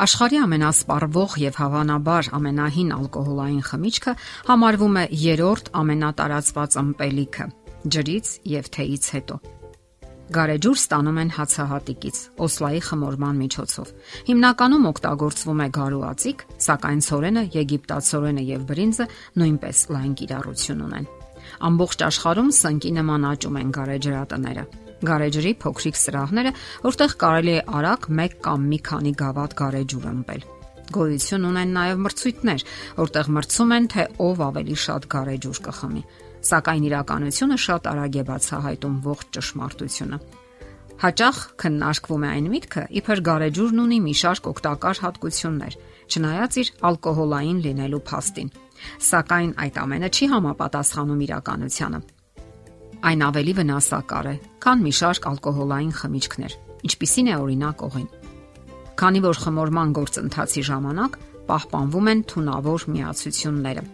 Աշխարհի ամենասպառվող եւ հավանաբար ամենահին ալկոհոլային խմիչքը համարվում է երրորդ ամենատարածված ըմպելիքը ջրից եւ թեյից հետո։ Գարեջուր ստանում են հացահատիկից, օսլայի խմորման միջոցով։ Հիմնականում օգտագործվում է գարուածիկ, սակայն ցորենը, եգիպտացորենը եւ բրինձը նույնպես լայն կիրառություն ունեն։ Ամբողջ աշխարհում սնկի նման աճում են գարեջրատները գարեջրի փոքրիկ սրահները, որտեղ կարելի է արագ 1 կամ մի քանի գավաթ գարեջուր ըմպել։ Գոյություն ունեն նաև մրցույթներ, որտեղ մրցում են, թե ով ավելի շատ գարեջուր կխմի։ Սակայն իրականությունը շատ արագ է բացահայտում ողջ ճշմարտությունը։ Հաճախ քննարկվում է այն միտքը, իբր գարեջուրն ունի մի շարք օգտակար հատկություններ, չնայած իր ալկոհոլային լինելու փաստին։ Սակայն այդ ամենը չի համապատասխանում իրականությանը այն ավելի վնասակար է, քան մի շարք ալկոհոլային խմիչքներ, ինչպիսին է օրինակ օղին։ Քանի որ խմորման գործընթացի ժամանակ պահպանվում են թունավոր միացությունները,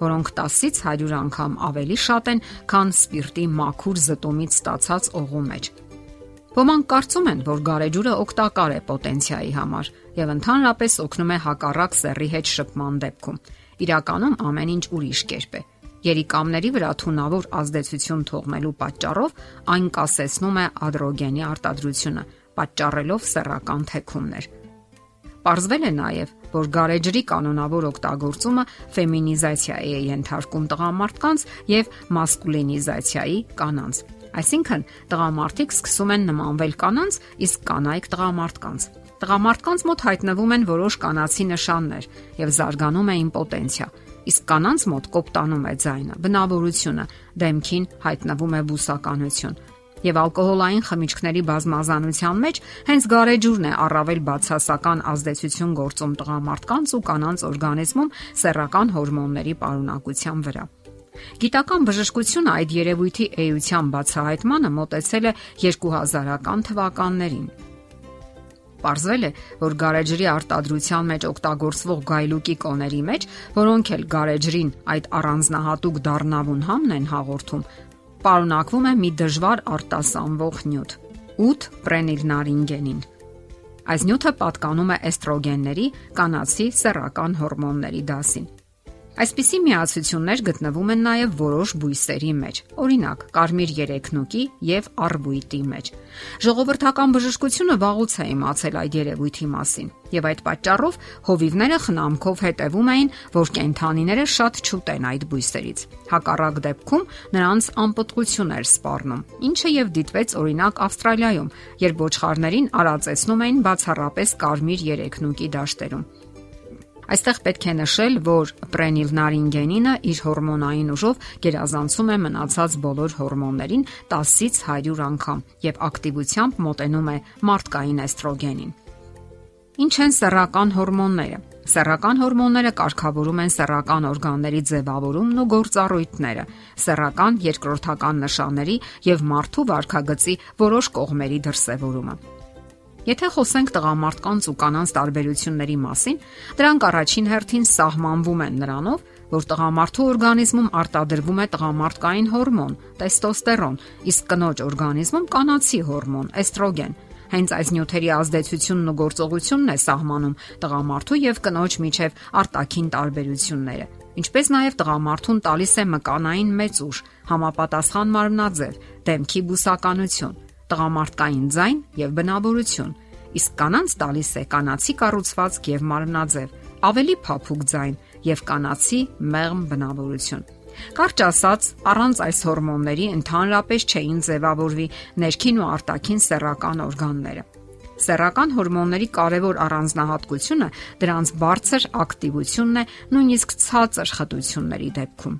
որոնք 10-ից 100 անգամ ավելի շատ են, քան սպիրտի մաքուր զտումից ստացած օղու մեջ։ Ոմանք կարծում են, որ գարեջուրը օգտակար է պոտենցիայի համար եւ ընդհանրապես օգնում է հակառակ սեռի հետ շփման դեպքում։ Իրականում ամեն ինչ ուրիշ կերպ է երիկամների վրա թունավոր ազդեցություն թողնելու պատճառով այն կասեցնում է ադրոգենի արտադրությունը, պատճառելով սեռական թեքումներ։ Պարզվել է նաև, որ գարեջրի կանոնավոր օգտագործումը ֆեմինիզացիայի է ենթարկում տղամարդկանց եւ մասկուլինիզացիայի կանանց։ Այսինքն, տղամարդիկ սկսում են նմանվել կանանց, իսկ կանայք տղամարդկանց։ Տղամարդկանց մոտ հայտնվում են որոշ կանացի նշաններ եւ զարգանում է իմպոտենցիա, իսկ կանանց մոտ կոպտանում է ձայնը, բնավորությունը, դեմքին հայտնվում է բուսականություն։ Եվ ալկոհոլային խմիչքների բազմազանության մեջ հենց գարեջուրն է առավել բացասական ազդեցություն գործում տղամարդկանց ու կանանց օրգանիզմում սեռական հորմոնների պարունակության վրա։ Գիտական բժշկությունը այդ երևույթի էության բացահայտմանը մոտեցել է 2000-ական թվականներին Պարզվել է, որ գարեջրի արտադրության մեջ օգտագործվող գայլուկի կոների մեջ, որոնք էլ գարեջրին այդ առանձնահատուկ դառնավուն համն են հաղորդում, պարունակվում է մի դժվար արտասանվող նյութ՝ 8 պրենիլնարինգենին։ Այս նյութը պատկանում է էստրոգենների, կանացի սեռական հորմոնների դասին։ Այսպիսի միացություններ գտնվում են նաև որոշ բույսերի մեջ, օրինակ՝ կարմիր երեքնուկի եւ արբույտի մեջ։ Ժողովրդական բժշկությունը վաղուց է իմացել այդ երևույթի մասին, եւ այդ պատճառով հովիվները խնամքով հետևում էին, որ կենթանիները շատ չուտեն այդ բույսերից։ Հակառակ դեպքում նրանց անպտղություն էր սպառնում, ինչը եւ դիտվեց օրինակ Ավստրալիայում, երբ ոչխարներին արածեցնում էին բացառապես կարմիր երեքնուկի դաշտերում։ Այստեղ պետք է նշել, որ պրենիլնարինգենինը իր հորմոնային ուժով գերազանցում է մնացած բոլոր հորմոններին 10-ից 100 անգամ եւ ակտիվությամբ մոտենում է մարդկային էստրոգենին։ Ինչ են սեռական հորմոնները։ Սեռական հորմոնները կարգավորում են սեռական օրգանների ձևավորումն ու գործառույթները, սեռական երկրորդական նշանների եւ մարդու վարքագծի որոշ կողմերի դրսևորումը։ Եթե խոսենք տղամարդկանց ու կանանց տարբերությունների մասին, դրանք առաջին հերթին սահմանվում են նրանով, որ տղամարդու օրգանիզմում արտադրվում է տղամարդկային հորմոն՝ տեստոստերոն, իսկ կնոջ օրգանիզմում կանացի հորմոն՝ էստրոգեն։ Հենց այս նյութերի ազդեցությունն ու գործողությունն է սահմանում տղամարդու եւ կնոջ միջև արտաքին տարբերությունները ինչպես նաև տղամարդուն տալիս է մկանային մեծ ուժ, համապատասխան մարմնաձև, դեմքի բուսականություն, տղամարդկային ձայն եւ բնավորություն, իսկ կանանց տալիս է կանացի կառուցվածք եւ մարմնաձև, ավելի փափուկ ձայն եւ կանացի մեղմ բնավորություն։ Կարճ ասած, առանց այս հորմոնների ընդհանրապես չէին ձևավորվի ներքին ու արտաքին սեռական օրգանները։ Սեռական հորմոնների կարևոր առանձնահատկությունը դրանց բարձր ակտիվությունն է նույնիսկ ցածր խտությունների դեպքում։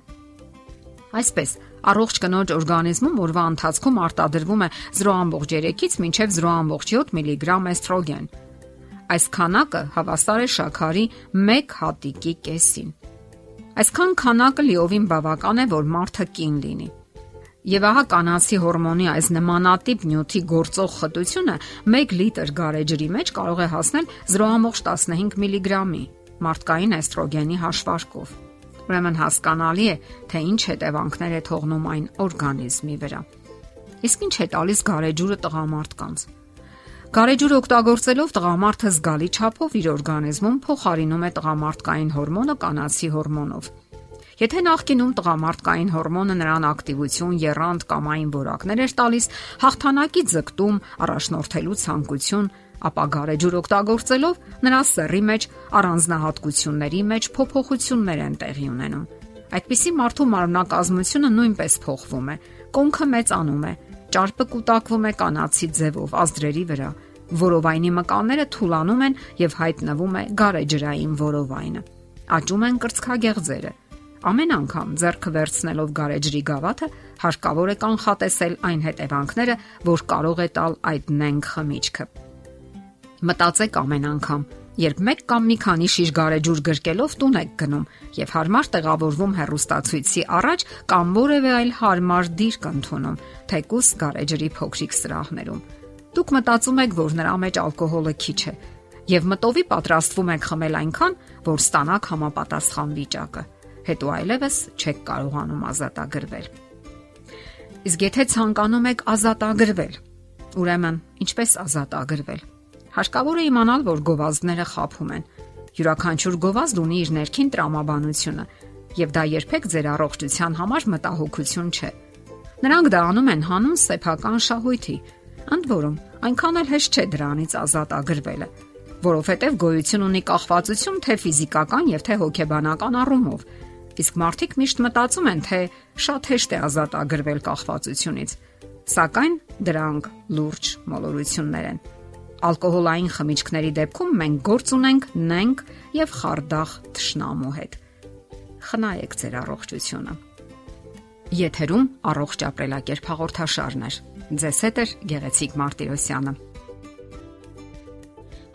Այսպես, Առողջ կնոջ օրգանիզմում օրվա ընթացքում արտադրվում է 0.3-ից մինչև 0.7 միլիգրամ էստրոգեն։ Այս քանակը հավասար է շաքարի 1 հատիկի կեսին։ Այսքան քանակը լիովին բավական է, որ մարդը կին լինի։ Եվ ահա կանացի հորմոնի այս նմանատիպ նյութի գործող խտությունը 1 լիտր գարեջրի մեջ կարող է հասնել 0.15 միլիգրամի մարդկային էստրոգենի հաշվարկով։ Ուրեմն հասկանալի է, թե ինչ հետևանքներ է թողնում այն օրգանիզմի վրա։ Իսկ ինչ է տալիս գարեջուրը տղամարդկանց։ Գարեջուր օգտագործելով տղամարդը զգալի չափով իր օրգանիզմում փոխարինում է տղամարդկային հորմոնը կանացի հորմոնով։ Եթե նախկինում տղամարդկային հորմոնը նրան ակտիվություն, երանգ կամ այն որակներ էր տալիս, հաղթանակի ձգտում, առաջնորդելու ցանկություն, ապա գարեջուր օգտագործելով նրա սեռի մեջ առանձնահատկությունների մեջ փոփոխություններ են տեղի ունենում։ Այդպիսի մարդու մարմնակազմությունը նույնպես փոխվում է, կոնքը մեծանում է, ճարպը կուտակվում է կանացի ձևով ազդրերի վրա, որովայնի մկանները թուլանում են եւ հայտնվում է գարեջրային որովայնը։ Աճում են կրծքագեղձերը, Ամեն անգամ ձեռքը վերցնելով գարեջրի գավաթը հարկավոր է կանխատեսել այն հետևանքները, որ կարող է տալ այդ նենք խմիչքը։ Մտածեք ամեն անգամ, երբ մեկ կամ մի քանի շիշ գարեջուր գրկելով տուն եք գնում եւ հարմար տեղավորվում հեռուստացույցի առաջ կամ որևէ այլ հարմար դիրք ընդունում, թեկուս գարեջրի փոքրիկ սրահներում։ Դուք մտածում եք, որ նրա մեջ ալկոհոլը քիչ է եւ մտովի պատրաստվում եք խմել այնքան, որ ստանաք համապատասխան վիճակը հետո այլևս չեք կարողանում ազատագրվել։ Իսկ եթե ցանկանում եք ազատագրվել, ուրեմն ինչպես ազատագրվել։ Հարկավոր է իմանալ, որ գովազդները խափում են։ Յուրաքանչյուր գովազդ ունի իր ներքին տրամաբանությունը, եւ դա երբեք ձեր առողջության համար մտահոգություն չէ։ Նրանք դա անում են հանուն սեփական շահույթի։ Ընդ որում, այնքան էլ հեշտ չէ դրանից ազատ ագրվելը, որովհետև գոյություն ունի կախվածություն թե ֆիզիկական եւ թե հոգեբանական առումով, Իսկ մարդիկ միշտ մտածում են, թե շատ հեշտ է ազատ ագրվել կախվածությունից, սակայն դրանք լուրջ մոլորություններ են։ Ալկոհոլային խմիչքների դեպքում մենք գործ ունենք նենք եւ խարդախ թշնամու հետ։ Խնայեք ձեր առողջությունը։ Եթերում առողջ ապրելակերպ հաղորդաշարներ։ Ձեզ հետ է Գեղեցիկ Մարտիրոսյանը։